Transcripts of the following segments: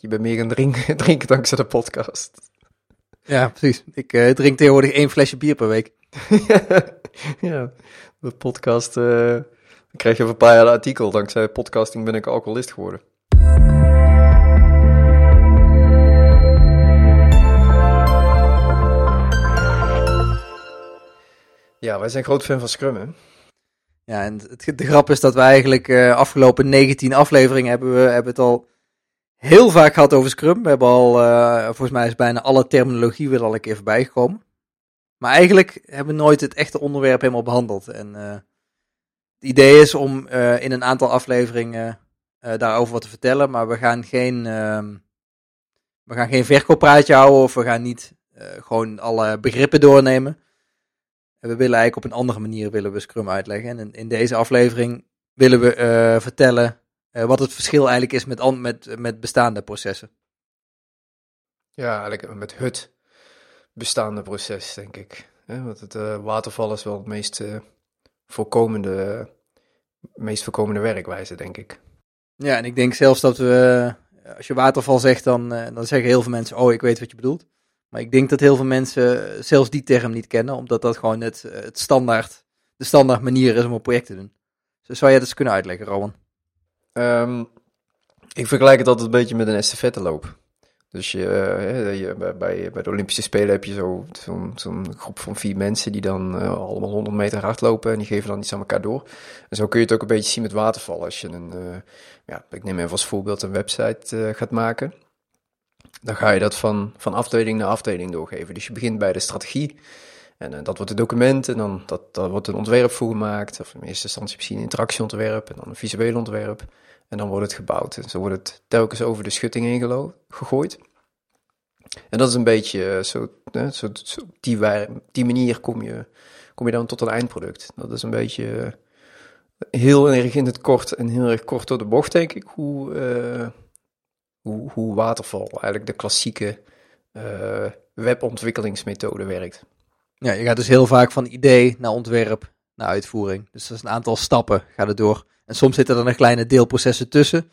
je bent meer gaan drinken, drinken dankzij de podcast. Ja, precies. Ik uh, drink tegenwoordig één flesje bier per week. ja, de podcast. Uh, ik kreeg even een paar jaar een artikel. Dankzij podcasting ben ik alcoholist geworden. Ja, wij zijn groot fan van Scrum, hè? Ja, en het, de grap is dat we eigenlijk uh, afgelopen 19 afleveringen hebben we hebben het al heel vaak gehad over Scrum. We hebben al, uh, volgens mij is bijna alle terminologie weer al een keer voorbij gekomen. Maar eigenlijk hebben we nooit het echte onderwerp helemaal behandeld. En uh, het idee is om in een aantal afleveringen daarover wat te vertellen, maar we gaan geen, ehm, we gaan geen verkooppraatje houden of we gaan niet gewoon alle begrippen doornemen. En we willen eigenlijk op een andere manier willen we Scrum uitleggen. En in deze aflevering willen we vertellen uh, wat het verschil eigenlijk is met, met, met bestaande processen. Ja, eigenlijk met het bestaande proces, denk ik. Want het uh, waterval is wel het meest voorkomende, meest voorkomende werkwijze, denk ik. Ja, en ik denk zelfs dat we, als je waterval zegt, dan, dan zeggen heel veel mensen, oh, ik weet wat je bedoelt. Maar ik denk dat heel veel mensen zelfs die term niet kennen, omdat dat gewoon het, het standaard, de standaard manier is om een project te doen. Dus zou jij dat eens kunnen uitleggen, Rowan? Um, ik vergelijk het altijd een beetje met een estafetteloop. Dus je, uh, je, bij, bij de Olympische Spelen heb je zo'n zo groep van vier mensen die dan uh, allemaal 100 meter hardlopen en die geven dan iets aan elkaar door. En zo kun je het ook een beetje zien met watervallen. Als je een, uh, ja, ik neem even als voorbeeld een website gaat maken dan ga je dat van, van afdeling naar afdeling doorgeven. Dus je begint bij de strategie. En uh, dat wordt het document en dan dat, dat wordt een ontwerp voor gemaakt. Of in eerste instantie misschien een interactieontwerp en dan een visueel ontwerp. En dan wordt het gebouwd. En zo wordt het telkens over de schutting heen gegooid. En dat is een beetje uh, zo, uh, zo, zo die, manier kom je, kom je dan tot een eindproduct. Dat is een beetje heel erg in het kort en heel erg kort door de bocht, denk ik, hoe, hoe, hoe waterval, eigenlijk de klassieke webontwikkelingsmethode werkt. Ja, je gaat dus heel vaak van idee naar ontwerp naar uitvoering. Dus dat is een aantal stappen, gaat het door. En soms zitten er nog kleine deelprocessen tussen.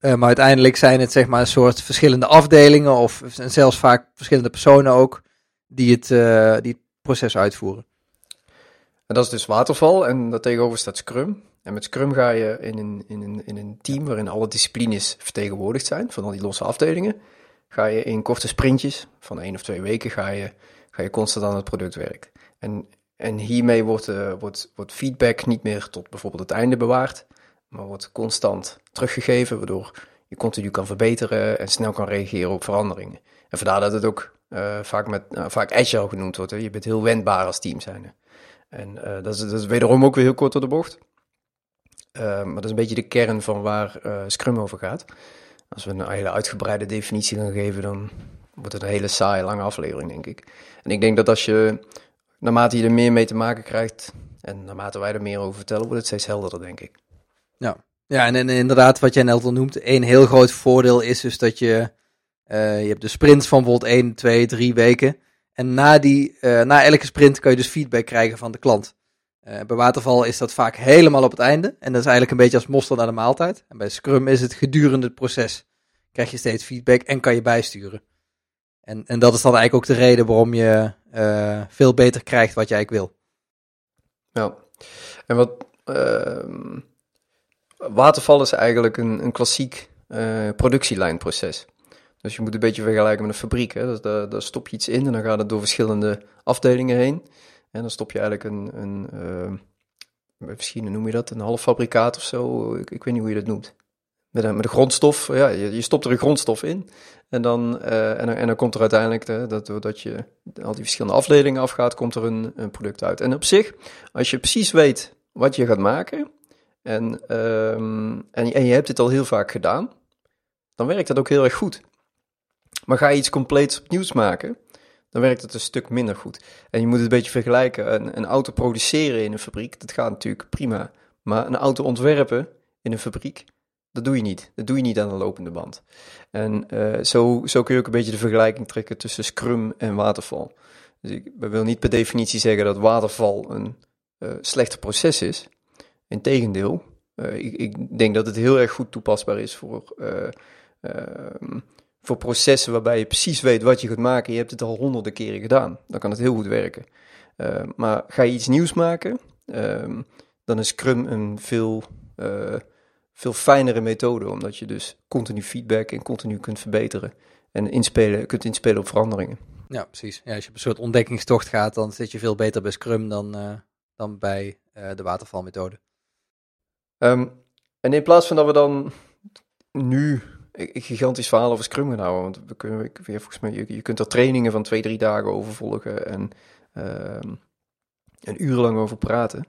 Uh, maar uiteindelijk zijn het zeg maar een soort verschillende afdelingen of en zelfs vaak verschillende personen ook die het, uh, die proces uitvoeren. En dat is dus waterval en daartegenover staat Scrum. En met Scrum ga je in een, in, een, in een team waarin alle disciplines vertegenwoordigd zijn, van al die losse afdelingen, ga je in korte sprintjes van één of twee weken ga je, ga je constant aan het product werken. En, en hiermee wordt, uh, wordt, wordt feedback niet meer tot bijvoorbeeld het einde bewaard, maar wordt constant teruggegeven, waardoor je continu kan verbeteren en snel kan reageren op veranderingen. En vandaar dat het ook uh, vaak, met, uh, vaak agile genoemd wordt. Hè. Je bent heel wendbaar als team zijn. En dat is, dat, is, wederom ook weer heel kort door de bocht. Maar dat is een beetje de kern van waar Scrum over gaat. Als we een hele uitgebreide definitie gaan geven, dan wordt het een hele saaie, lange aflevering, denk ik. En ik denk dat als je, naarmate je er meer mee te maken krijgt, en naarmate wij er meer over vertellen, wordt het steeds helderder, denk ik. Ja, ja en, inderdaad, wat jij net al noemt, een heel groot voordeel is dus dat je, uh, je hebt de sprints van bijvoorbeeld 1, 2, 3 weken. En na, die, na elke sprint kan je dus feedback krijgen van de klant. Uh, bij waterval is dat vaak helemaal op het einde. En dat is eigenlijk een beetje als mosterd naar de maaltijd. En bij Scrum is het gedurende het proces. Krijg je steeds feedback en kan je bijsturen. En, en dat is dan eigenlijk ook de reden waarom je uh, veel beter krijgt wat eigenlijk wil. Ja, en wat uh, waterval is eigenlijk een, een klassiek uh, productielijnproces. Dus je moet een beetje vergelijken met een fabriek. Hè? Dus daar, stop je iets in en dan gaat het door verschillende afdelingen heen. En dan stop je eigenlijk een, een uh, misschien noem je dat, een halffabrikaat of zo. Ik, ik, weet niet hoe je dat noemt. Met een, met grondstof, ja, je, je stopt er een grondstof in. En dan, uh, en, dan, komt er uiteindelijk, hè, dat, doordat je al die verschillende afdelingen afgaat, komt er een, een product uit. En op zich, als je precies weet wat je gaat maken, en, um, en, en je hebt dit al heel vaak gedaan, dan werkt dat ook heel erg goed. Maar ga je iets compleets opnieuws maken, dan werkt het een stuk minder goed. En je moet het een beetje vergelijken. Een, een auto produceren in een fabriek, dat gaat natuurlijk prima. Maar een auto ontwerpen in een fabriek, dat doe je niet. Dat doe je niet aan de lopende band. En uh, zo, zo kun je ook een beetje de vergelijking trekken tussen Scrum en waterval. Dus ik wil niet per definitie zeggen dat waterval een uh, slechter proces is. Integendeel, uh, ik, ik denk dat het heel erg goed toepasbaar is voor ehm, voor processen waarbij je precies weet wat je gaat maken. Je hebt het al honderden keren gedaan. Dan kan het heel goed werken. Maar ga je iets nieuws maken, ehm, dan is Scrum een veel, eh, veel fijnere methode. Omdat je dus continu feedback en continu kunt verbeteren. En inspelen, kunt inspelen op veranderingen. Ja, precies. Ja, als je op een soort ontdekkingstocht gaat, dan zit je veel beter bij Scrum dan, eh, dan bij uh, de watervalmethode. Um, en in plaats van dat we dan nu een gigantisch verhaal over Scrum gaan houden, want we kunnen weer volgens mij, je, je kunt er trainingen van twee, drie dagen over volgen en um, een uur lang over praten.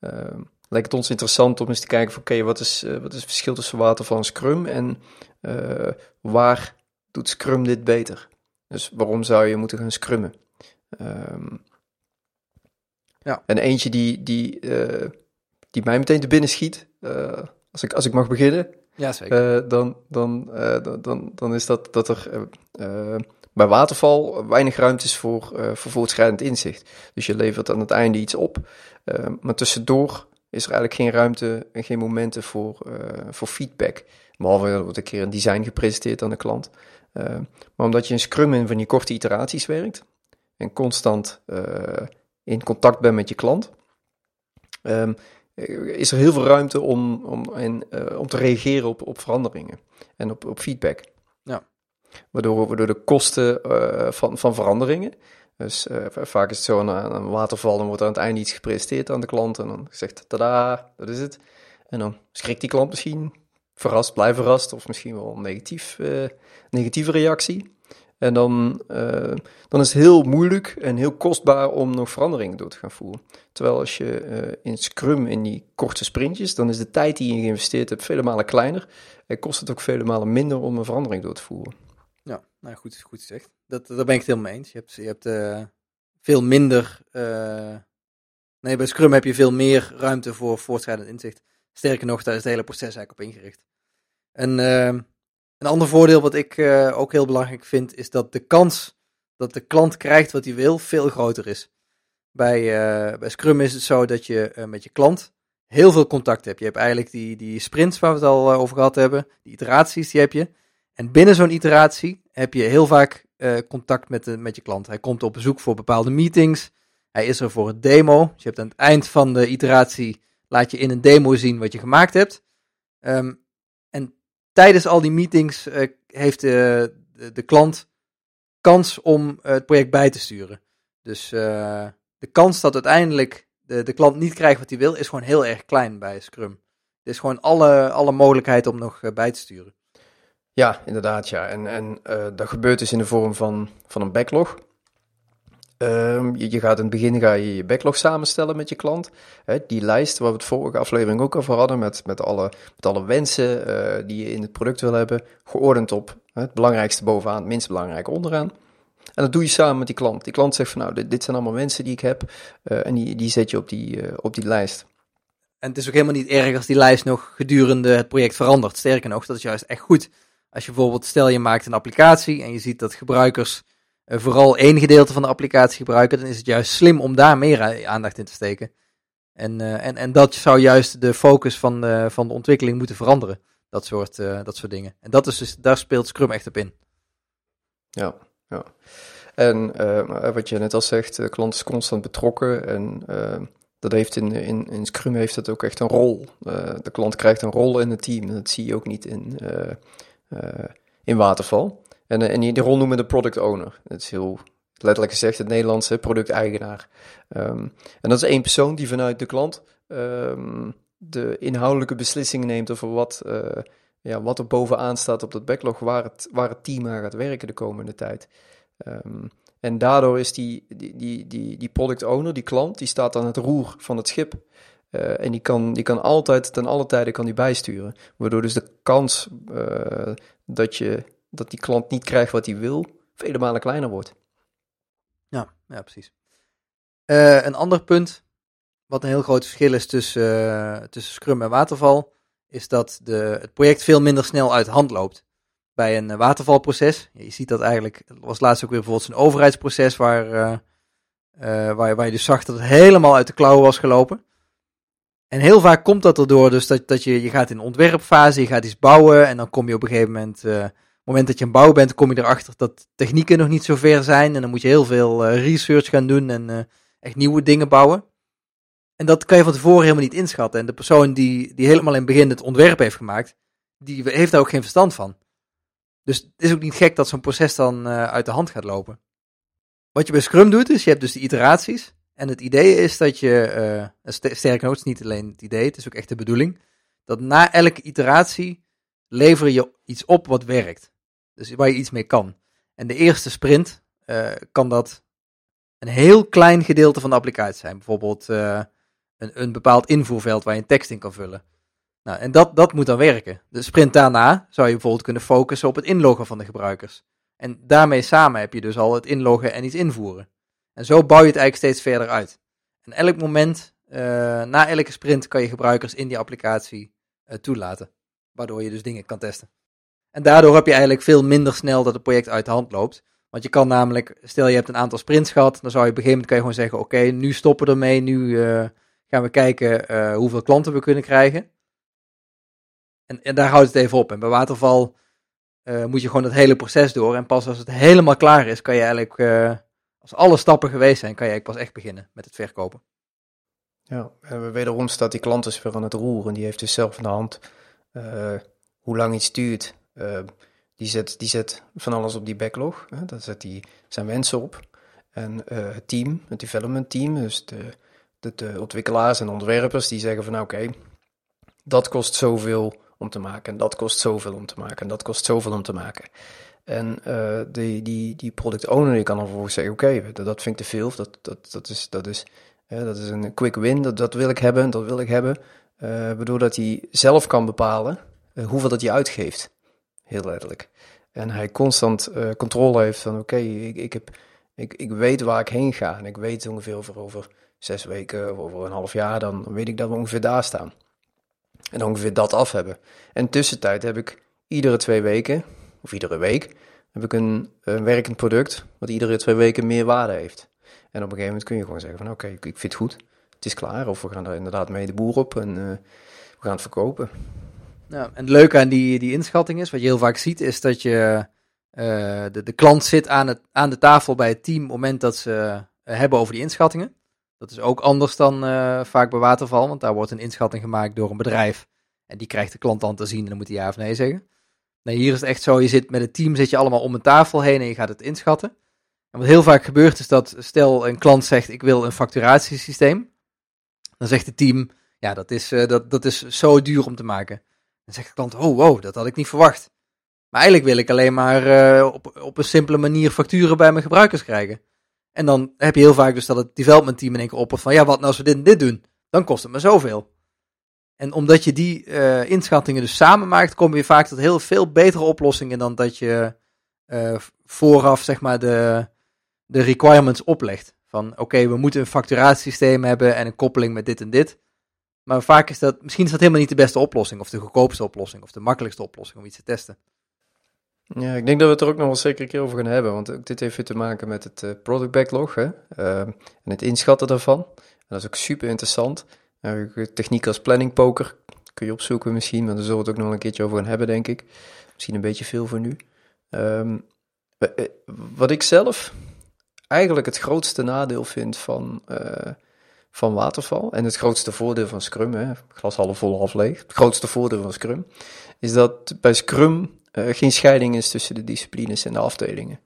Um, lijkt het ons interessant om eens te kijken van oké, wat, is, uh, wat is het verschil tussen waterval en Scrum en uh, waar doet Scrum dit beter? Dus waarom zou je moeten gaan scrummen? Um, ja. En eentje die, die, uh, die mij meteen te binnen schiet, uh, als, ik, als ik mag beginnen, ja, zeker. Uh, dan, dan, dan, dan is dat dat er bij waterval weinig ruimte is voor, voor voortschrijdend inzicht. Dus je levert aan het einde iets op, maar tussendoor is er eigenlijk geen ruimte en geen momenten voor, voor feedback. Behalve er wordt een keer een design gepresenteerd aan de klant. Uh, maar omdat je in Scrum in van die korte iteraties werkt en constant uh, in contact bent met je klant, um, is er heel veel ruimte om, om, en, uh, om te reageren op, op veranderingen en op, op feedback. Ja. Waardoor, waardoor de kosten van, van veranderingen, dus vaak is het zo een waterval, dan wordt aan het einde iets gepresenteerd aan de klant en dan zegt tada, dat is het. En dan schrikt die klant misschien verrast, blij verrast, of misschien wel een negatief, uh, negatieve reactie. En dan, uh, dan is het heel moeilijk en heel kostbaar om nog veranderingen door te gaan voeren. Terwijl als je in Scrum, in die korte sprintjes, dan is de tijd die je geïnvesteerd hebt vele malen kleiner. En kost het ook vele malen minder om een verandering door te voeren. Ja, nou goed, goed gezegd. Dat, daar ben ik het helemaal mee eens. Je hebt, je hebt uh, veel minder. nee, bij Scrum heb je veel meer ruimte voor voortschrijdend inzicht. Sterker nog, daar is het hele proces eigenlijk op ingericht. En uh, een ander voordeel wat ik uh, ook heel belangrijk vind, is dat de kans dat de klant krijgt wat hij wil, veel groter is. Bij, bij Scrum is het zo dat je met je klant heel veel contact hebt. Je hebt eigenlijk die, die sprints waar we het al over gehad hebben, die iteraties, die heb je. En binnen zo'n iteratie heb je heel vaak contact met, de, met je klant. Hij komt op bezoek voor bepaalde meetings. Hij is er voor een demo. Dus je hebt aan het eind van de iteratie, laat je in een demo zien wat je gemaakt hebt. Um, en tijdens al die meetings uh, heeft de, de, klant kans om uh, het project bij te sturen. Dus de kans dat uiteindelijk de, de klant niet krijgt wat hij wil, is gewoon heel erg klein bij Scrum. Er is gewoon alle, alle mogelijkheid om nog bij te sturen. Ja, inderdaad, ja. En, en dat gebeurt dus in de vorm van, van een backlog. Um, je, je, gaat in het begin ga je, je backlog samenstellen met je klant. Die lijst waar we het vorige aflevering ook over hadden, met, met, alle, met alle wensen uh, die je in het product wil hebben, geordend op het belangrijkste bovenaan, het minst belangrijke onderaan. En dat doe je samen met die klant. Die klant zegt van nou, dit, zijn allemaal wensen die ik heb uh, en die, die zet je op die, op die lijst. En het is ook helemaal niet erg als die lijst nog gedurende het project verandert. Sterker nog, dat is juist echt goed. Als je bijvoorbeeld, stel je maakt een applicatie en je ziet dat gebruikers uh, vooral één gedeelte van de applicatie gebruiken, dan is het juist slim om daar meer aandacht in te steken. En, uh, en, en dat zou juist de focus van de, van de ontwikkeling moeten veranderen. Dat soort, dat soort dingen. En dat is dus, daar speelt Scrum echt op in. Ja, ja. En wat je net al zegt, de klant is constant betrokken en dat heeft in, in, in Scrum heeft het ook echt een rol. de klant krijgt een rol in het team. Dat zie je ook niet in, in Waterval. En, en die rol noemen de product owner. Dat is heel letterlijk gezegd het Nederlandse producteigenaar. Um, en dat is één persoon die vanuit de klant um, de inhoudelijke beslissingen neemt over wat, uh, ja, wat er bovenaan staat op dat backlog, waar het, het team aan gaat werken de komende tijd. Um, en daardoor is die, die, die, die, die product owner, die klant, die staat aan het roer van het schip. Uh, en die kan, die kan altijd, ten alle tijde kan die bijsturen. Waardoor dus de kans uh, dat je dat die klant niet krijgt wat hij wil, vele malen kleiner wordt. Ja, ja precies. Uh, een ander punt, wat een heel groot verschil is tussen, tussen Scrum en Waterval, is dat de, het project veel minder snel uit de hand loopt. Bij een watervalproces, je ziet dat eigenlijk, was laatst ook weer bijvoorbeeld een overheidsproces waar, waar, waar je dus zag dat het helemaal uit de klauwen was gelopen. En heel vaak komt dat erdoor, dus dat, dat je, je gaat in ontwerpfase, je gaat iets bouwen en dan kom je op een gegeven moment, uh, op het moment dat je aan bouwen bent, kom je erachter dat technieken nog niet zo ver zijn en dan moet je heel veel uh, research gaan doen en uh, echt nieuwe dingen bouwen. En dat kan je van tevoren helemaal niet inschatten. En de persoon die, die helemaal in het begin het ontwerp heeft gemaakt, die heeft daar ook geen verstand van. Dus het is ook niet gek dat zo'n proces dan uit de hand gaat lopen. Wat je bij Scrum doet, is je hebt dus de iteraties. En het idee is dat je, uh, sterker nog, het is niet alleen het idee, het is ook echt de bedoeling, dat na elke iteratie lever je iets op wat werkt. Dus waar je iets mee kan. En de eerste sprint uh, kan dat een heel klein gedeelte van de applicatie zijn. Bijvoorbeeld uh, een, een bepaald invoerveld waar je een tekst in kan vullen. Nou, en dat, dat moet dan werken. De sprint daarna zou je bijvoorbeeld kunnen focussen op het inloggen van de gebruikers. En daarmee samen heb je dus al het inloggen en iets invoeren. En zo bouw je het eigenlijk steeds verder uit. En elk moment, uh, na elke sprint, kan je gebruikers in die applicatie uh, toelaten. Waardoor je dus dingen kan testen. En daardoor heb je eigenlijk veel minder snel dat het project uit de hand loopt. Want je kan namelijk, stel je hebt een aantal sprints gehad, dan zou je op een gegeven moment kan je gewoon zeggen, oké, nu stoppen we ermee, nu uh, gaan we kijken hoeveel klanten we kunnen krijgen. En, en, daar houdt het even op. En bij waterval moet je gewoon het hele proces door. En pas als het helemaal klaar is, kan je eigenlijk als alle stappen geweest zijn, kan jij pas echt beginnen met het verkopen. Ja, en wederom staat die klant dus weer aan het roeren. Die heeft dus zelf in de hand uh, hoe lang iets duurt. Uh, die, zet, die zet van alles op die backlog. Hè? Daar zet hij zijn wensen op. En uh, het team, het development team, dus de, de, ontwikkelaars en ontwerpers, die zeggen van oké, okay, dat kost zoveel om te maken. En dat kost zoveel om te maken. En dat kost zoveel om te maken. En uh, die, die, die product owner die kan dan vervolgens zeggen, oké, dat, dat vind ik te veel, dat, dat, dat, is, dat, is, dat is een quick win, dat, dat wil ik hebben, dat wil ik hebben. Uh, waardoor dat hij zelf kan bepalen hoeveel dat hij uitgeeft, heel letterlijk. En hij constant controle heeft van, oké, ik, ik, heb, ik, ik weet waar ik heen ga. En ik weet ongeveer over, over zes weken of over een half jaar, dan weet ik dat we ongeveer daar staan. En ongeveer dat af hebben. En tussentijd heb ik iedere twee weken of iedere week, heb ik een, werkend product wat iedere twee weken meer waarde heeft. En op een gegeven moment kun je gewoon zeggen van oké, ik, vind het goed, het is klaar. Of we gaan er inderdaad mee de boer op en uh, we gaan het verkopen. Ja, en het leuke aan die, die inschatting is, wat je heel vaak ziet, is dat je uh, de, de klant zit aan, het, aan de tafel bij het team op het moment dat ze uh, hebben over die inschattingen. Dat is ook anders dan vaak bij waterval, want daar wordt een inschatting gemaakt door een bedrijf. En die krijgt de klant dan te zien en dan moet hij ja of nee zeggen. Nee, hier is het echt zo, je zit met het team, zit je allemaal om een tafel heen en je gaat het inschatten. En wat heel vaak gebeurt is dat, stel een klant zegt, ik wil een facturatiesysteem. Dan zegt het team, ja, dat is, uh, dat, dat is zo duur om te maken. Dan zegt de klant, oh wow, dat had ik niet verwacht. Maar eigenlijk wil ik alleen maar uh, op, op een simpele manier facturen bij mijn gebruikers krijgen. En dan heb je heel vaak dus dat het development team in één keer oppert van, ja, wat nou als we dit en dit doen? Dan kost het me zoveel. En omdat je die uh, inschattingen dus samen maakt, kom je vaak tot heel veel betere oplossingen dan dat je uh, vooraf zeg maar de, de requirements oplegt. Van oké, we moeten een facturatiesysteem hebben en een koppeling met dit en dit. Maar vaak is dat, misschien is dat helemaal niet de beste oplossing, of de goedkoopste oplossing, of de makkelijkste oplossing om iets te testen. Ja, ik denk dat we het er ook nog wel zeker een keer over gaan hebben, want dit heeft weer te maken met het uh, product backlog hè? Uh, en het inschatten daarvan. En dat is ook super interessant. Uh, techniek als planning poker kun je opzoeken misschien, maar daar zullen we het ook nog een keertje over gaan hebben, denk ik. Misschien een beetje veel voor nu. Um, wat ik zelf eigenlijk het grootste nadeel vind van, uh, van waterval en het grootste voordeel van Scrum, hè, glas half vol, half leeg, het grootste voordeel van Scrum, is dat bij Scrum uh, geen scheiding is tussen de disciplines en de afdelingen.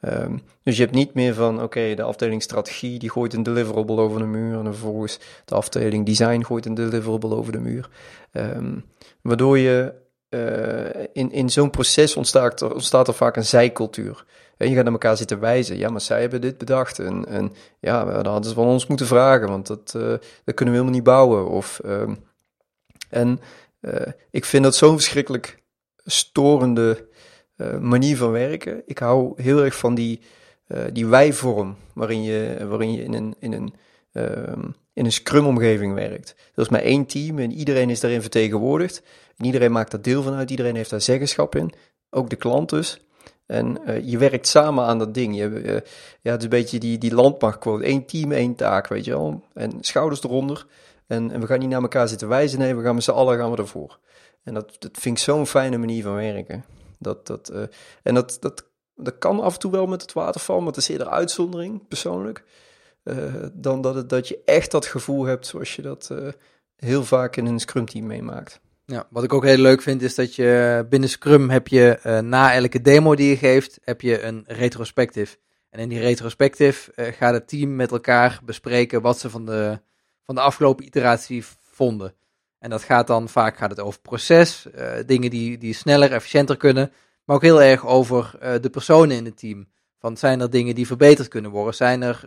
Um, dus je hebt niet meer van, oké, de afdeling strategie die gooit een deliverable over de muur en vervolgens de afdeling design gooit een deliverable over de muur. Um, waardoor je uh, in, in zo'n proces ontstaat er, ontstaat er vaak een zijcultuur. En je gaat naar elkaar zitten wijzen. Ja, maar zij hebben dit bedacht. En, en ja, dan hadden ze van ons moeten vragen, want dat, uh, dat kunnen we helemaal niet bouwen. Of, um, en uh, ik vind dat zo'n verschrikkelijk storende uh, manier van werken. Ik hou heel erg van die, uh, die wij-vorm, waarin je, waarin je in een, in een, uh, in een scrum-omgeving werkt. Er is maar één team en iedereen is daarin vertegenwoordigd. En iedereen maakt daar deel van uit, iedereen heeft daar zeggenschap in. Ook de klant dus. En uh, je werkt samen aan dat ding. Je, ja, het is een beetje die, die landmachtquote. Eén team, één taak, weet je wel. En schouders eronder. En, en we gaan niet naar elkaar zitten wijzen, nee, we gaan met z'n allen gaan we ervoor. En dat, dat vind ik zo'n fijne manier van werken. Dat, dat, uh, en dat, dat, dat kan af en toe wel met het waterval, maar het is eerder uitzondering, persoonlijk. Uh, dan dat, het, dat je echt dat gevoel hebt zoals je dat uh, heel vaak in een Scrum team meemaakt. Ja, wat ik ook heel leuk vind is dat je binnen Scrum heb je na elke demo die je geeft, heb je een retrospective. En in die retrospective gaat het team met elkaar bespreken wat ze van de, van de afgelopen iteratie vonden. En dat gaat dan vaak gaat het over proces, uh, dingen die, die sneller, efficiënter kunnen, maar ook heel erg over de personen in het team. Van zijn er dingen die verbeterd kunnen worden? Zijn er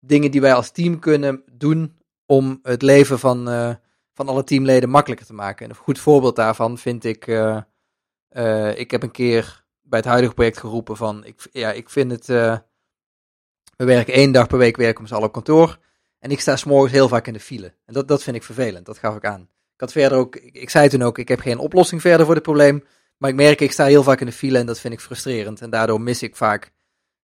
dingen die wij als team kunnen doen om het leven van van alle teamleden makkelijker te maken. En een goed voorbeeld daarvan vind ik, ik heb een keer bij het huidige project geroepen van, ik, ja, ik vind het, we werken één dag per week werken we z'n allen op kantoor. En ik sta s'morgens heel vaak in de file. En dat, dat vind ik vervelend, dat gaf ik aan. Ik had verder ook, ik, zei toen ook, ik heb geen oplossing verder voor dit probleem. Maar ik merk, ik sta heel vaak in de file en dat vind ik frustrerend. En daardoor mis ik vaak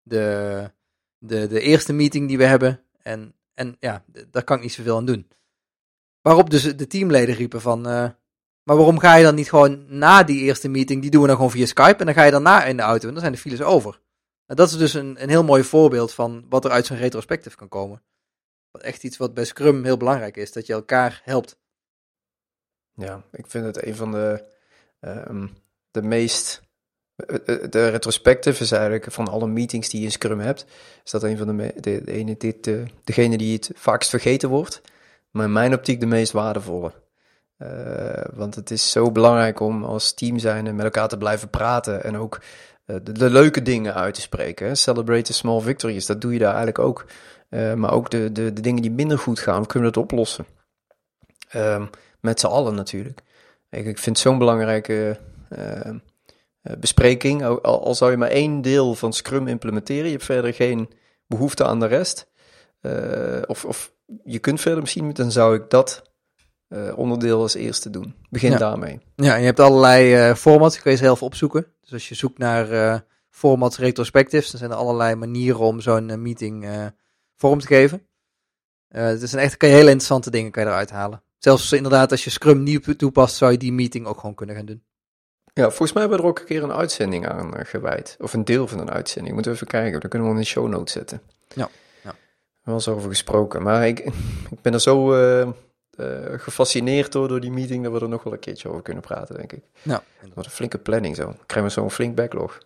de, de, de eerste meeting die we hebben. En, en ja, daar kan ik niet zoveel aan doen. Waarop dus de teamleden riepen van, uh, maar waarom ga je dan niet gewoon na die eerste meeting, die doen we dan gewoon via Skype en dan ga je daarna in de auto en dan zijn de files over. En dat is dus een, een heel mooi voorbeeld van wat er uit zo'n retrospective kan komen. Echt iets wat bij Scrum heel belangrijk is, dat je elkaar helpt. Ja, ik vind het een van de, um, de meest de retrospective is eigenlijk van alle meetings die je in Scrum hebt, is dat een van de, de, ene, dit, de, degene die het vaakst vergeten wordt maar in mijn optiek de meest waardevolle. Want het is zo belangrijk om als team zijn en met elkaar te blijven praten en ook de, de, leuke dingen uit te spreken. Celebrate small victories, dat doe je daar eigenlijk ook. Uh, maar ook de, de, de dingen die minder goed gaan, kunnen we dat oplossen? Um, met z'n allen natuurlijk. Ik, ik vind zo'n belangrijke bespreking. Al, zou je maar één deel van Scrum implementeren, je hebt verder geen behoefte aan de rest. of, of je kunt verder misschien dan zou ik dat uh, onderdeel als eerste doen. Begin ja. daarmee. Ja, je hebt allerlei uh, formats, kun je zelf opzoeken. Dus als je zoekt naar uh, formats retrospectives, dan zijn er allerlei manieren om zo'n meeting vorm te geven. het is een echt, kan je hele interessante dingen kan je eruit halen. Zelfs inderdaad, als je Scrum nieuw toepast, zou je die meeting ook gewoon kunnen gaan doen. Ja, volgens mij hebben we er ook een keer een uitzending aan gewijd. Of een deel van een uitzending. Moeten we even kijken. Dan kunnen we hem in de show notes zetten. Ja wel eens over gesproken. Maar ik, ik ben er zo uh, gefascineerd door, door die meeting dat we er nog wel een keertje over kunnen praten, denk ik. Ja. Wat een flinke planning zo. Dan krijgen we zo'n flink backlog.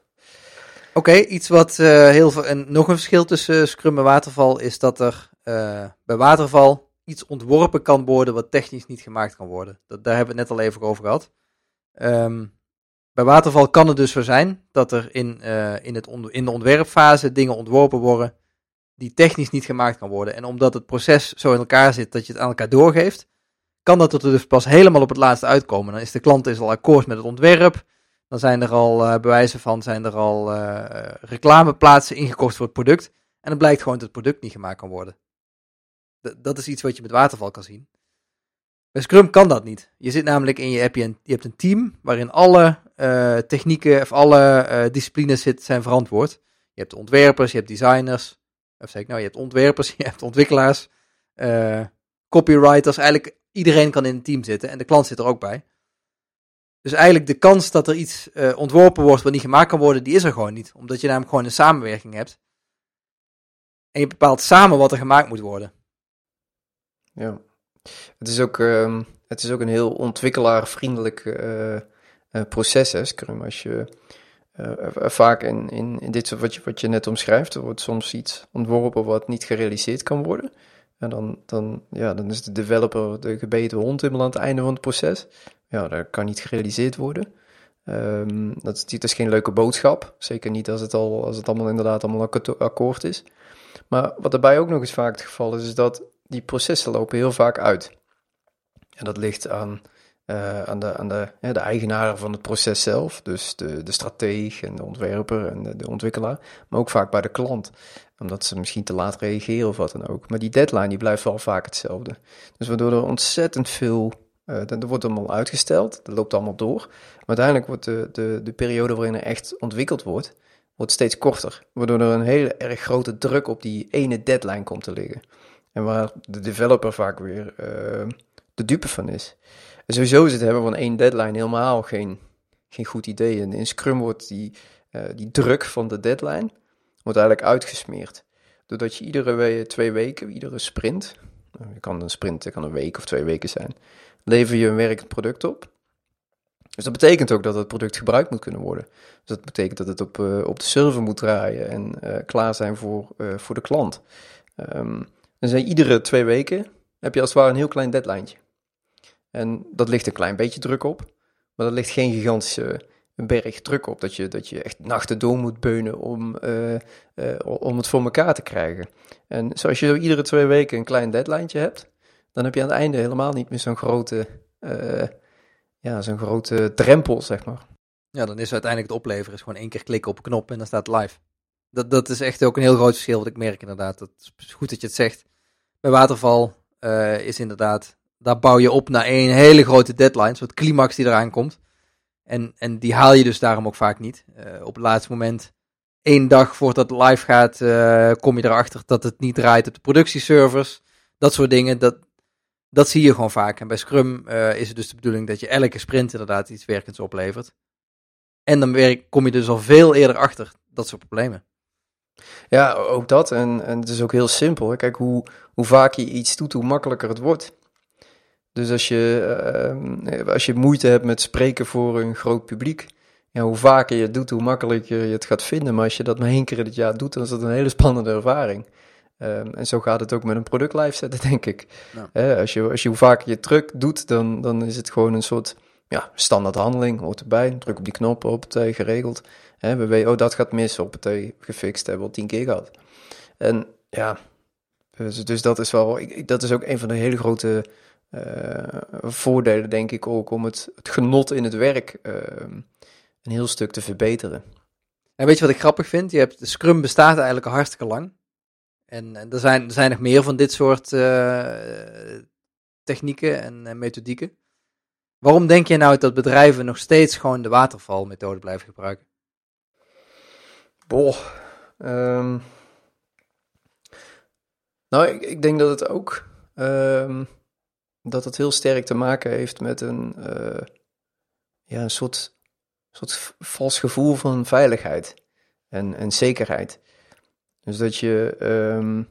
Oké, okay, iets wat uh, heel veel. En nog een verschil tussen Scrum en Waterval is dat er bij Waterval iets ontworpen kan worden wat technisch niet gemaakt kan worden. Dat, daar hebben we het net al even over gehad. Um, bij Waterval kan het dus zo zijn dat er in, in, het in de ontwerpfase dingen ontworpen worden die technisch niet gemaakt kan worden. En omdat het proces zo in elkaar zit dat je het aan elkaar doorgeeft, kan dat er dus pas helemaal op het laatste uitkomen. Dan is de klant is al akkoord met het ontwerp. Dan zijn er al uh, bewijzen van, zijn er al uh, reclameplaatsen ingekocht voor het product. En dan blijkt gewoon dat het product niet gemaakt kan worden. Dat is iets wat je met waterval kan zien. Bij Scrum kan dat niet. Je zit namelijk in je, heb je, je hebt een team waarin alle uh, technieken of alle disciplines zit, zijn verantwoord. Je hebt ontwerpers, je hebt designers, of zeg ik nou, je hebt ontwerpers, je hebt ontwikkelaars, uh, copywriters. Eigenlijk iedereen kan in een team zitten en de klant zit er ook bij. Dus eigenlijk de kans dat er iets uh, ontworpen wordt wat niet gemaakt kan worden, die is er gewoon niet. Omdat je namelijk gewoon een samenwerking hebt. En je bepaalt samen wat er gemaakt moet worden. Ja, het is ook, uh, het is ook een heel ontwikkelaarvriendelijk uh, proces, hè, Scrum. Als je vaak in, in, in dit soort wat je, wat je net omschrijft, er wordt soms iets ontworpen wat niet gerealiseerd kan worden. En dan, dan, ja, dan is de developer de gebeten hond helemaal aan het einde van het proces. Ja, dat kan niet gerealiseerd worden. Um, dat, is, dat geen leuke boodschap. Zeker niet als het, al, als het allemaal inderdaad allemaal akkoord is. Maar wat daarbij ook nog eens vaak het geval is, is dat die processen lopen heel vaak uit. En dat ligt aan uh, aan, de, aan de, ja, de eigenaren van het proces zelf, dus de, de strateeg en de ontwerper en de, ontwikkelaar, maar ook vaak bij de klant, omdat ze misschien te laat reageren of wat dan ook. Maar die deadline die blijft wel vaak hetzelfde. Dus waardoor er ontzettend veel, uh, wordt allemaal uitgesteld, dat loopt allemaal door, maar uiteindelijk wordt de, de, de periode waarin er echt ontwikkeld wordt, wordt steeds korter, waardoor er een hele erg grote druk op die ene deadline komt te liggen. En waar de developer vaak weer uh, de dupe van is. Sowieso is het hebben van één deadline helemaal geen, geen goed idee. En in Scrum wordt die, uh, die druk van de deadline wordt eigenlijk uitgesmeerd. Doordat je iedere we twee weken, iedere sprint, nou, je kan een sprint, het kan een week of twee weken zijn, lever je een werkend product op. Dus dat betekent ook dat het product gebruikt moet kunnen worden. Dus dat betekent dat het op, uh, op de server moet draaien en klaar zijn voor, voor de klant. Um, zijn iedere twee weken heb je als het ware een heel klein deadline. En dat ligt een klein beetje druk op, maar dat ligt geen gigantische berg druk op. Dat je, dat je echt nachten door moet beunen om, om het voor elkaar te krijgen. En zoals je zo iedere twee weken een klein deadline hebt, dan heb je aan het einde helemaal niet meer zo'n grote ja, zo'n grote drempel, zeg maar. Ja, dan is uiteindelijk het opleveren is gewoon één keer klikken op een knop en dan staat live. Dat, dat is echt ook een heel groot verschil wat ik merk inderdaad. Dat is goed dat je het zegt. Bij waterval is inderdaad, daar bouw je op naar één hele grote deadline, soort climax die eraan komt. En, en die haal je dus daarom ook vaak niet. Uh, op het laatste moment, één dag voordat het live gaat, uh, kom je erachter dat het niet draait op de productieservers. Dat soort dingen, dat, dat zie je gewoon vaak. En bij Scrum uh, is het dus de bedoeling dat je elke sprint inderdaad iets werkends oplevert. En dan kom je dus al veel eerder achter dat soort problemen. Ja, ook dat. En, en het is ook heel simpel. Kijk, hoe, hoe vaak je iets doet, hoe makkelijker het wordt. Dus als je, uh, als je moeite hebt met spreken voor een groot publiek, ja, hoe vaker je het doet, hoe makkelijker je het gaat vinden. Maar als je dat maar één keer in het jaar doet, dan is dat een hele spannende ervaring. Um, en zo gaat het ook met een product live zetten, denk ik. Ja. als, je, als je hoe vaker je truck doet, dan, dan is het gewoon een soort ja, standaard handeling. Hoort erbij, druk op die knop, op het geregeld. He, we weten, oh dat gaat mis, op het gefixt, hebben we al tien keer gehad. En ja, dus, dus dat is wel, ik, dat is ook een van de hele grote voordelen, denk ik ook, om het, het genot in het werk uh, een heel stuk te verbeteren. En weet je wat ik grappig vind? Je hebt, de Scrum bestaat eigenlijk al hartstikke lang. En, en er, zijn, er zijn nog meer van dit soort uh, technieken en, en, methodieken. Waarom denk je nou dat bedrijven nog steeds gewoon de watervalmethode blijven gebruiken? Boah. Um, nou, ik, ik, denk dat het ook um, dat het heel sterk te maken heeft met een, uh, ja, een soort, soort vals gevoel van veiligheid en, en zekerheid. Dus dat je, um,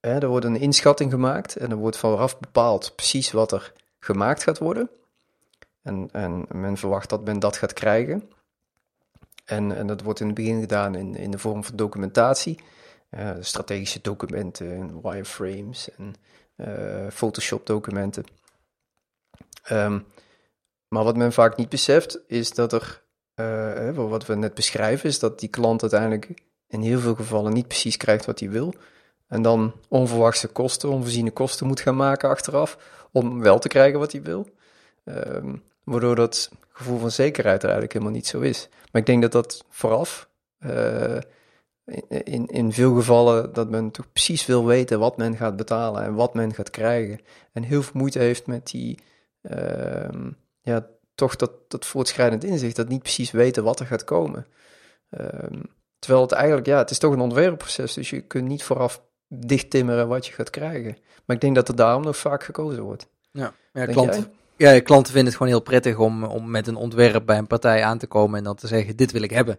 hè, er wordt een inschatting gemaakt en er wordt vooraf bepaald precies wat er gemaakt gaat worden. En, en men verwacht dat men dat gaat krijgen. En, en dat wordt in het begin gedaan in, in de vorm van documentatie. Uh, strategische documenten, wireframes en Photoshop documenten. Um, maar wat men vaak niet beseft is dat er, uh, wat we net beschrijven, is dat die klant uiteindelijk in heel veel gevallen niet precies krijgt wat hij wil. En dan onverwachte kosten, onvoorziene kosten moet gaan maken achteraf om wel te krijgen wat hij wil. Um, waardoor dat gevoel van zekerheid er eigenlijk helemaal niet zo is. Maar ik denk dat dat vooraf, uh, in, in veel gevallen, dat men toch precies wil weten wat men gaat betalen en wat men gaat krijgen. En heel veel moeite heeft met die, uh, ja, toch dat, dat voortschrijdend inzicht, dat niet precies weten wat er gaat komen. Um, Terwijl het eigenlijk, ja, het is toch een ontwerpproces, dus je kunt niet vooraf dicht timmeren wat je gaat krijgen. Maar ik denk dat er daarom nog vaak gekozen wordt. Ja, ja, klanten, ja klanten vinden het gewoon heel prettig om, om met een ontwerp bij een partij aan te komen en dan te zeggen, dit wil ik hebben.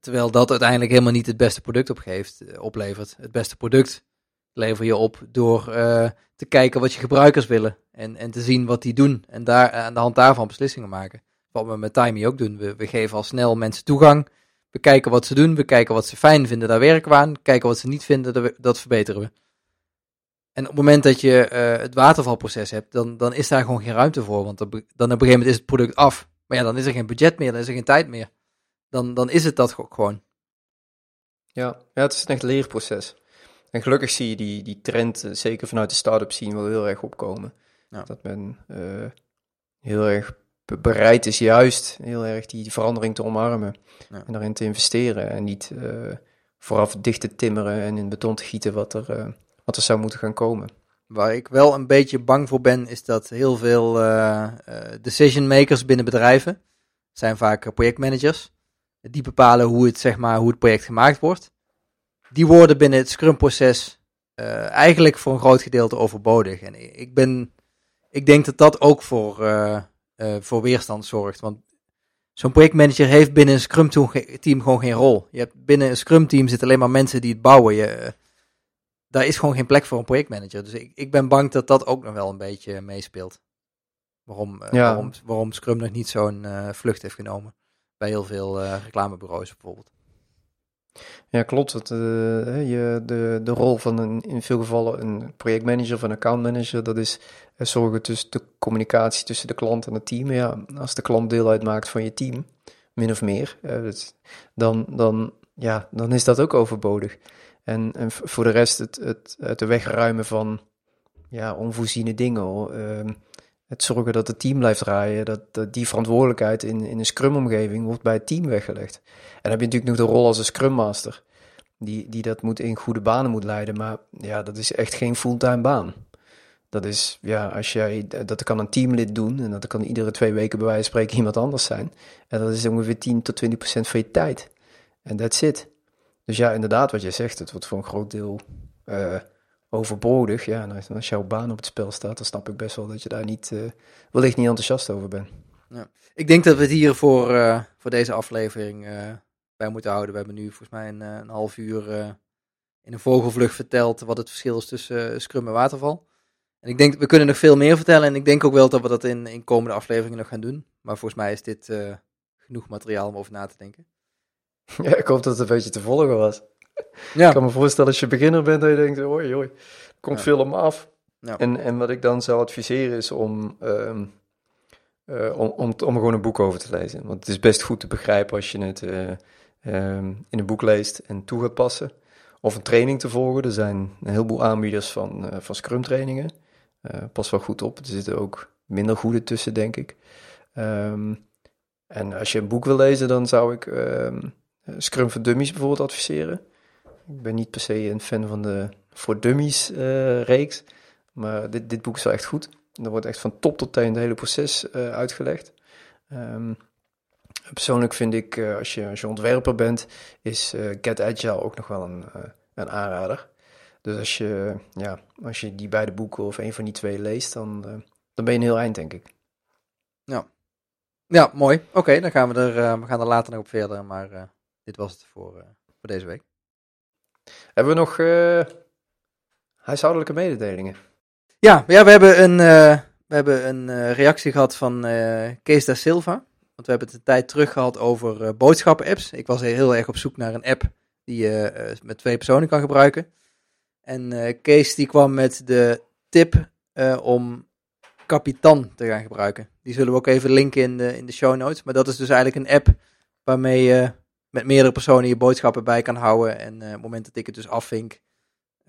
Terwijl dat uiteindelijk helemaal niet het beste product opgeeft, uh, oplevert. Het beste product lever je op door uh, te kijken wat je gebruikers willen en, en te zien wat die doen en daar, aan de hand daarvan beslissingen maken. Wat we met Timey ook doen. We, we geven al snel mensen toegang we kijken wat ze doen, we kijken wat ze fijn vinden, daar werken we aan. Kijken wat ze niet vinden, dat verbeteren we. En op het moment dat je het watervalproces hebt, dan, dan is daar gewoon geen ruimte voor. Want dan, dan op een gegeven moment is het product af. Maar ja, dan is er geen budget meer, dan is er geen tijd meer. Dan, dan is het dat gewoon. Ja, ja het is een echt leerproces. En gelukkig zie je die, die trend, uh, zeker vanuit de start-up scene, wel heel erg opkomen. Ja. Dat men uh, heel erg bereid is juist heel erg die verandering te omarmen ja. en daarin te investeren en niet uh, vooraf dicht te timmeren en in beton te gieten wat er, uh, wat er zou moeten gaan komen. Waar ik wel een beetje bang voor ben, is dat heel veel uh, decision makers binnen bedrijven zijn vaak projectmanagers. Die bepalen hoe het, zeg maar, hoe het project gemaakt wordt. Die worden binnen het Scrum-proces uh, eigenlijk voor een groot gedeelte overbodig. En ik ben, ik denk dat dat ook voor, uh, uh, voor weerstand zorgt. Want zo'n projectmanager heeft binnen een Scrum team gewoon geen rol. Je hebt binnen een Scrum team zitten alleen maar mensen die het bouwen. Je, daar is gewoon geen plek voor een projectmanager. Dus ik, ik ben bang dat dat ook nog wel een beetje meespeelt. Waarom, ja. waarom, waarom Scrum nog niet zo'n vlucht heeft genomen. Bij heel veel reclamebureaus bijvoorbeeld. Ja, klopt. Het, uh, je, de, de rol van een, in veel gevallen een projectmanager of een accountmanager, dat is uh, zorgen tussen de communicatie tussen de klant en het team. Ja, als de klant deel uitmaakt van je team, min of meer, uh, dan, dan, ja, dan is dat ook overbodig. En, en voor de rest het, het uit de weg ruimen van ja, onvoorziene dingen. Ehm, het zorgen dat het team blijft draaien, dat, die verantwoordelijkheid in, in een scrum-omgeving wordt bij het team weggelegd. En dan heb je natuurlijk nog de rol als een scrum master, die, die dat moet in goede banen moet leiden. Maar ja, dat is echt geen fulltime baan. Dat is, ja, als jij, dat kan een teamlid doen en dat kan iedere twee weken bij wijze van spreken iemand anders zijn. En dat is ongeveer 10 tot 20 procent van je tijd. En that's it. Dus ja, inderdaad, wat je zegt, het wordt voor een groot deel uh, overbodig. Ja, en als, jouw baan op het spel staat, dan snap ik best wel dat je daar niet, uh, wellicht niet enthousiast over bent. Ja. Ik denk dat we het hier voor, uh, voor deze aflevering uh, bij moeten houden. We hebben nu volgens mij een, een half uur in een vogelvlucht verteld wat het verschil is tussen Scrum en Waterval. En ik denk, we kunnen nog veel meer vertellen en ik denk ook wel dat we dat in, in komende afleveringen nog gaan doen. Maar volgens mij is dit genoeg materiaal om over na te denken. Ja, ik hoop dat het een beetje te volgen was. Ja. Ik kan me voorstellen als je beginner bent dat je denkt, hoi hoi, komt veel om af. Ja. En, en wat ik dan zou adviseren is om, um, uh, om, om, om gewoon een boek over te lezen. Want het is best goed te begrijpen als je het uh, um, in een boek leest en toe gaat passen. Of een training te volgen. Er zijn een heleboel aanbieders van, uh, van Scrum trainingen. pas wel goed op. Er zitten ook minder goede tussen, denk ik. Um, en als je een boek wil lezen, dan zou ik Scrum voor Dummies bijvoorbeeld adviseren. Ik ben niet per se een fan van de voor dummies uh, reeks, maar dit, dit boek is wel echt goed. Er wordt echt van top tot teen het hele proces uh, uitgelegd. Um, persoonlijk vind ik, uh, als, je, als je ontwerper bent, is Get Agile ook nog wel een, een aanrader. Dus als je, ja, als je die beide boeken of een van die twee leest, dan, dan ben je een heel eind, denk ik. Ja, ja mooi. Oké, dan gaan we er, we gaan er later nog op verder, maar dit was het voor, voor deze week. Hebben we nog uh, huishoudelijke mededelingen? Ja, ja we hebben een, uh, we hebben een uh, reactie gehad van Kees da Silva. Want we hebben het een tijd terug gehad over boodschappen-apps. Ik was heel erg op zoek naar een app die je met twee personen kan gebruiken. En Kees die kwam met de tip om Kapitan te gaan gebruiken. Die zullen we ook even linken in de, in de show notes. Maar dat is dus eigenlijk een app waarmee je met meerdere personen je boodschappen bij kan houden. En uh, op het moment dat ik het dus afvink,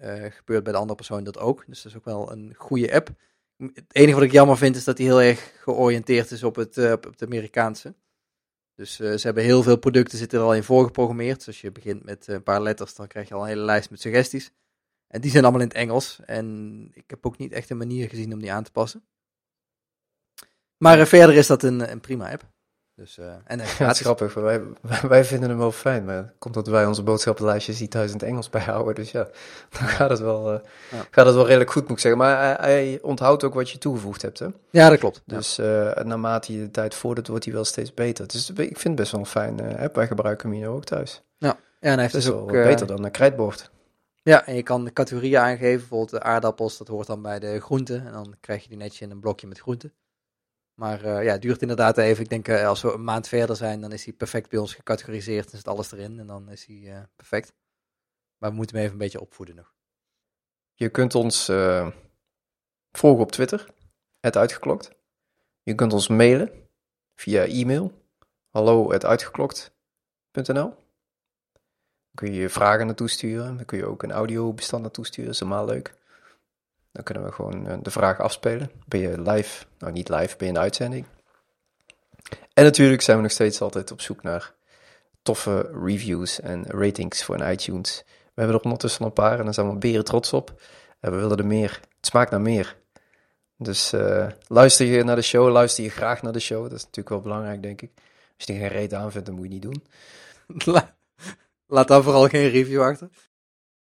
uh, gebeurt bij de andere persoon dat ook. Dus dat is ook wel een goede app. Het enige wat ik jammer vind is dat die heel erg georiënteerd is op het, uh, op het Amerikaanse. Dus ze hebben heel veel producten zitten er al in voorgeprogrammeerd. Dus als je begint met een paar letters, dan krijg je al een hele lijst met suggesties. En die zijn allemaal in het Engels. En ik heb ook niet echt een manier gezien om die aan te passen. Maar verder is dat een, een prima app. Dus, uh, en ja, is grappig, wij, wij vinden hem wel fijn, maar komt dat wij onze boodschappenlijstjes die thuis in het Engels bijhouden. Dus ja, dan gaat het wel, uh, ja. gaat het wel redelijk goed, moet ik zeggen. Maar hij, hij, onthoudt ook wat je toegevoegd hebt, hè? Ja, dat klopt. Dus uh, naarmate je de tijd vordert, wordt hij wel steeds beter. Dus ik vind het best wel een fijn app. Wij gebruiken hem hier ook thuis. Ja, ja en hij heeft dus ook... beter dan een krijtbord. Ja, en je kan de categorieën aangeven. Bijvoorbeeld de aardappels, dat hoort dan bij de groenten. En dan krijg je die netje in een blokje met groenten. Maar uh, ja, het duurt inderdaad even. Ik denk uh, als we een maand verder zijn, dan is hij perfect bij ons gecategoriseerd. Dan zit alles erin en dan is hij uh, perfect. Maar we moeten hem even een beetje opvoeden nog. Je kunt ons volgen op Twitter, het uitgeklokt. Je kunt ons mailen via e-mail, hallo uitgeklokt.nl. Kun je je vragen naartoe sturen. Dan kun je ook een audiobestand naartoe sturen, dat is helemaal leuk. Dan kunnen we gewoon eh, de vraag afspelen. Ben je live? Nou, niet live, ben je in de uitzending? En natuurlijk zijn we nog steeds altijd op zoek naar toffe reviews en ratings voor een iTunes. We hebben er ondertussen een paar en daar zijn we beren trots op. En we willen er meer. Het smaakt naar meer. Dus uh, luister je naar de show, luister je graag naar de show. Dat is natuurlijk wel belangrijk, denk ik. Als je er geen reet aan vindt, dan moet je niet doen. Laat dan vooral geen review achter.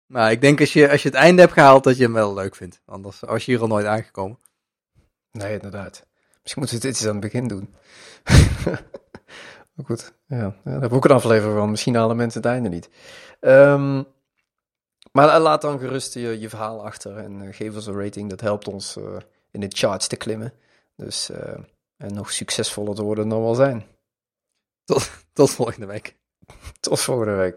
Maar ik denk als je, als je het einde hebt gehaald, dat je hem wel leuk vindt. Anders was je hier al nooit aangekomen. Nee, inderdaad. Misschien moeten we dit eens aan het begin doen. maar goed, ja. ja. Daar we ook een aflevering van. Misschien halen mensen het einde niet. Um, maar laat dan gerust je, je verhaal achter en uh, geef ons een rating. Dat helpt ons uh, in de charts te klimmen. Dus, uh, en nog succesvoller te worden dan we al zijn. Tot, tot volgende week. Tot volgende week.